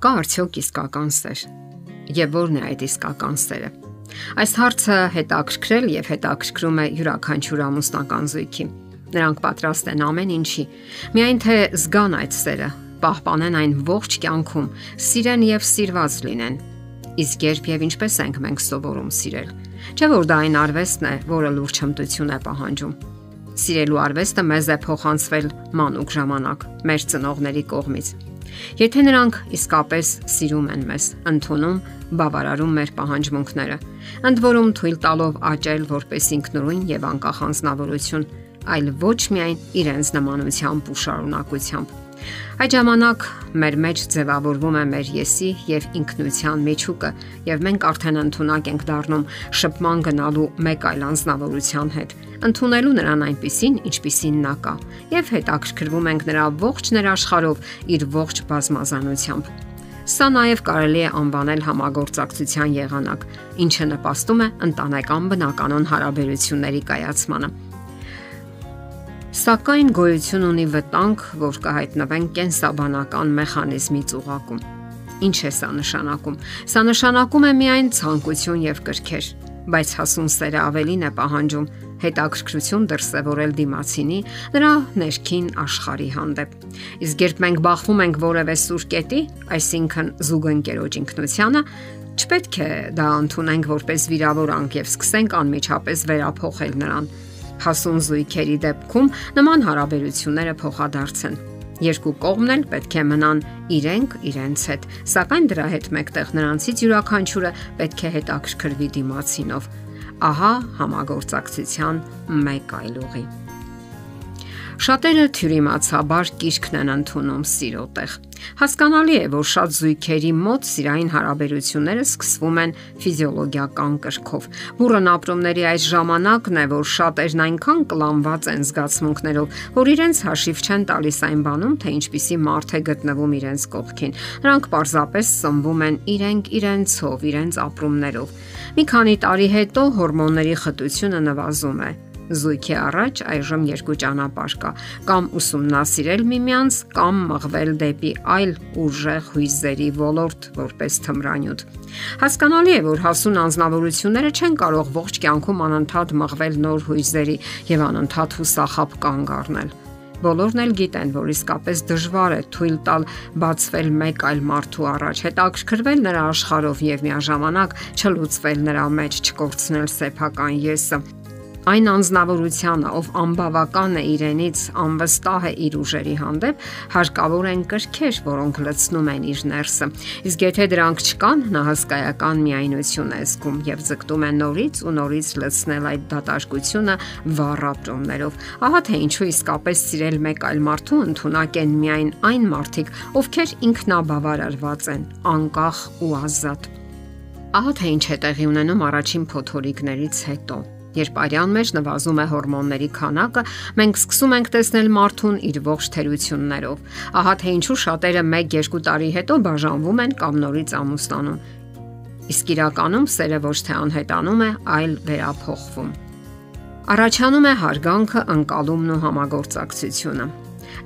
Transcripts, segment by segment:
Կա արդյոք իսկական սեր։ Եվ ո՞րն է այդ իսկական սերը։ Այս հարցը հետաքրքրել եւ հետաքրքրում է յուրաքանչյուր ամուսնական զույգի։ Նրանք պատրաստ են ամեն ինչի, միայն թե զգան այդ սերը, պահպանեն այն ողջ կյանքում, սիրեն եւ սիրված լինեն։ Իսկ երբ եւ ինչպես ենք մենք սովորում սիրել։ Չէ՞ որ դա այն արվեստն է, որը լուրջ հմտություն է պահանջում։ Սիրելու արվեստը մեզ է փոխանցվել մանուկ ժամանակ մեր ծնողների կողմից Եթե նրանք իսկապես սիրում են մեզ, ընդունում, բավարարում մեր պահանջմունքները, ընդ որում թույլ տալով աճել որպես ինքնուրույն եւ անկախ անznավորություն, այլ ոչ միայն իրենց նմանությամբ ու շարունակությամբ։ Այդ ժամանակ մեր մեջ ձևավորվում է մեր եսի եւ ինքնության միջուկը եւ մենք արդեն ընդունակ ենք դառնում շփման գնալու մեկ այլ անznավորության հետ ընդունելու նրան այնպիսին, ինչպիսին նա կա, եւ հետաքրքրվում ենք նրա ողջ ներաշխարով իր ողջ բազմազանությամբ։ Սա նաև կարելի է անվանել համագործակցության եղանակ, ինչը նպաստում է ընտանեկան բնականon հարաբերությունների կայացմանը։ Սակայն գոյություն ունի վտանգ, որ կհայտնվեն կենսաբանական մեխանիզմի ծուղակում։ Ինչ է սա նշանակում։ Սա նշանակում է միայն ցանկություն եւ կրքեր, բայց հասուն սերը ավելին է պահանջում հետաքրքրություն դրսևորել դիմացինի նրա ներքին աշխարհի հանդեպ։ Իսկ երբ մենք բախվում ենք որևէ սուր կետի, այսինքն զուգընկերոջ ինքնությանը, չպետք է դա ընդունենք որպես վիրավորանք եւ սկսենք անմիջապես վերափոխել նրան։ Հասուն զույգերի դեպքում նման հարաբերությունները փոխադարձ են Երկու կողմն էլ պետք է մնան իրենք իրենց հետ, սակայն դրա հետ մեկտեղ նրանցից յուրաքանչյուրը պետք է հետաքրքրվի դիմացինով Ահա համագործակցության մեկ այլ ուղի։ Շատերը թյուրիմացաբար կիրքն են ընդունում սիրո տեղ։ Հասկանալի է, որ շատ զույգերի մոտ սիրային հարաբերությունները սկսվում են ֆիզիոլոգիական կրքով։ Բուրըն ապրումների այս ժամանակն է, որ շատերն այնքան կլանված են զգացմունքներով, որ իրենց հաշիվ չեն տալիս այն բանում, թե ինչպիսի մարդ է գտնվում իրենց կողքին։ Նրանք պարզապես սնվում են իրենք իրենցով, իրենց ապրումներով։ Մի քանի տարի հետո հորմոնների խտությունը նվազում է զույգի առաջ այժմ երկու ճանապարհ կա՝ կամ ուսումնասիրել միմյանց, կամ մղվել դեպի այլ ուժեղ հույզերի ոլորտ որպես թմրանյութ։ Հասկանալի է, որ հասուն անznավորությունները չեն կարող ողջ կյանքում անընդհատ մղվել նոր հույզերի եւ անընդհատ հուսախապ կանգ առնել։ Բոլորն էլ գիտեն, որ իսկապես դժվար է թույլ տալ բացվել մեկ այլ մարդու առաջ, հետաքրքրվել նրա աշխարհով եւ միաժամանակ չլուծվել նրա մեջ, չկորցնել սեփական եսը այն անznավորությունը, ով անբավական է իրենից, անվստահ է իր ուժերի հանդեպ, հարկավոր են կրքեր, որոնք լցնում են իր ներսը։ Իսկ եթե դրանք չկան, նա հսկայական միայնություն է զգում եւ ձգտում է նորից ու նորից լցնել այդ դատարկությունը վառ ապրումներով։ Ահա թե ինչու իսկապես սիրել մեկ այլ մարդու ընդունակ են միայն այն մարդիկ, ովքեր ինքնաբավարարված են, անկախ ու ազատ։ Ահա թե ինչ է տեղի ունենում առաջին փոթորիկներից հետո Երբ արյան մեջ նվազում է հորմոնների քանակը, մենք սկսում ենք տեսնել մարդուն իր ողջ թերություններով։ Ահա թե ինչու շատերը 1-2 տարի հետո բաժանվում են կամ նորից ամուսնանում։ Իսկ իրականում սերը ոչ թե անհետանում է, այլ վերափոխվում։ Առաջանում է հարգանքը, անկալումն ու համագործակցությունը։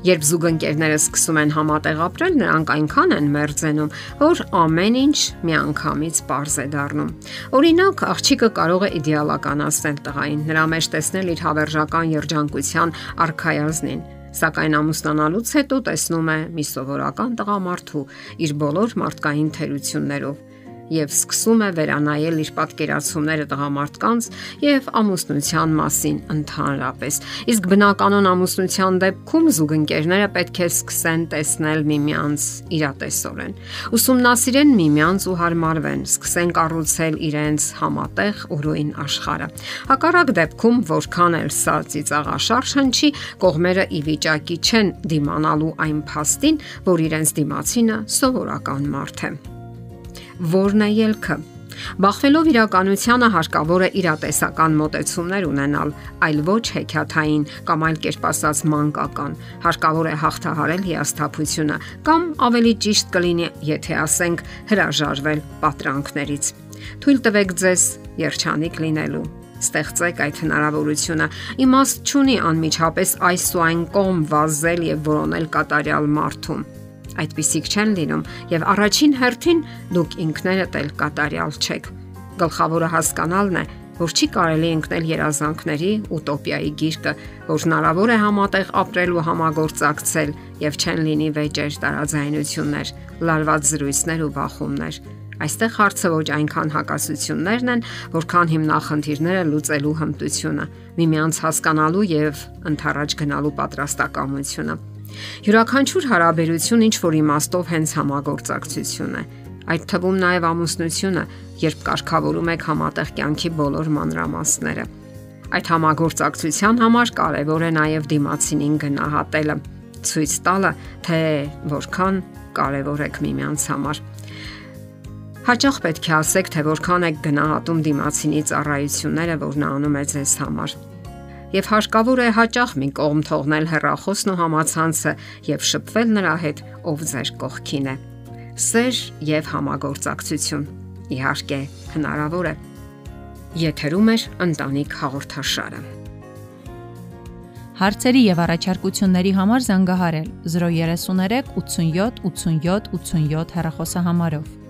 Երբ զուգընկերները սկսում են համատեղ ապրել, նրանք այնքան են մերձենում, որ ամեն ինչ միանգամից པարզ է դառնում։ Օրինակ, աղջիկը կարող է իդեալականացնել տղային, նրա մեջ տեսնել իր հավերժական երջանկության արխայազնին սակայն ամուսնանալուց հետո տեսնում է մի սովորական տղամարդու իր բոլոր մարդկային թերություններով եւ սկսում է վերանայել իր պատկերացումները տղամարդկանց եւ ամուսնության մասին ընդհանրապես։ Իսկ բնականon ամուսնության դեպքում զուգընկերները պետք է սկսեն տեսնել միմյանց իրատեսորեն։ Ուսումնասիրեն միմյանց ու հարմարվեն, սկսեն կառուցել իրենց համատեղ ուրույն աշխարհը։ Հակառակ դեպքում, որքան էլ սա ծիծաղաշարժ հնչի, կողմերը ի վիճակի չեն դիմանալու այն փաստին, որ իրենց դիմացինը սովորական մարդ է որն է ելքը։ Բախվելով իրականությանը հարկավոր է իրատեսական մոտեցումներ ունենալ, այլ ոչ հեքիաթային կամ այլ կերպ ասած մանկական։ Հարկավոր է հաղթահարել հիասթափությունը կամ ավելի ճիշտ կլինի, եթե ասենք հրաժարվել պատրանքներից։ Թույլ տվեք ձեզ երջանիկ լինելու ստեղծեք այդ հնարավորությունը։ Իմաստ չունի անմիջապես այս ու այն կողմ վազել եւ որոնել կատարյալ մարդում այդպիսիք չեն լինում եւ առաջին հերթին դուք ինքներդ էլ կատարյալ չեք։ Գլխավորը հասկանալն է, որ չի կարելի ընկնել երազանքների ուտոպիայի գիրկը, որ հնարավոր է համատեղ ապրել ու համագործակցել եւ չեն լինի վեճեր, տարաձայնություններ, լարված զրույցներ ու բախումներ։ Այստեղ հարցը ոչ այնքան հակասություններն են, որքան հիմնախնդիրները լուծելու հմտությունը, միմյանց հասկանալու եւ ընթառաջ գնալու պատրաստակամությունը։ Յուրաքանչյուր հարաբերություն ինչ որ իմաստով հենց համագործակցություն է։ Այդ թվում նաև ամուսնությունը, երբ կարգավորում եք համատեղ կյանքի բոլոր մանրամասները։ Այդ համագործակցության համար կարևոր է նաև դիմացինին գնահատելը, ցույց տալը, թե որքան կարևոր եք միմյանց համար։ Հաճախ պետք է ասեք, թե որքան եք գնահատում դիմացինի ծառայությունները, որ նա անում է ձեզ համար եւ հարկավոր է հաճախ մի կողմ թողնել հեռախոսն ու համացանցը եւ շփվել նրա հետ, ով ձեր կողքին է։ Սեր եւ համագործակցություն։ Իհարկե, հնարավոր է։ Եթերում է ընտանիք հաղորդաշարը։ Հարցերի եւ առաջարկությունների համար զանգահարել 033 87 87 87 հեռախոսահամարով։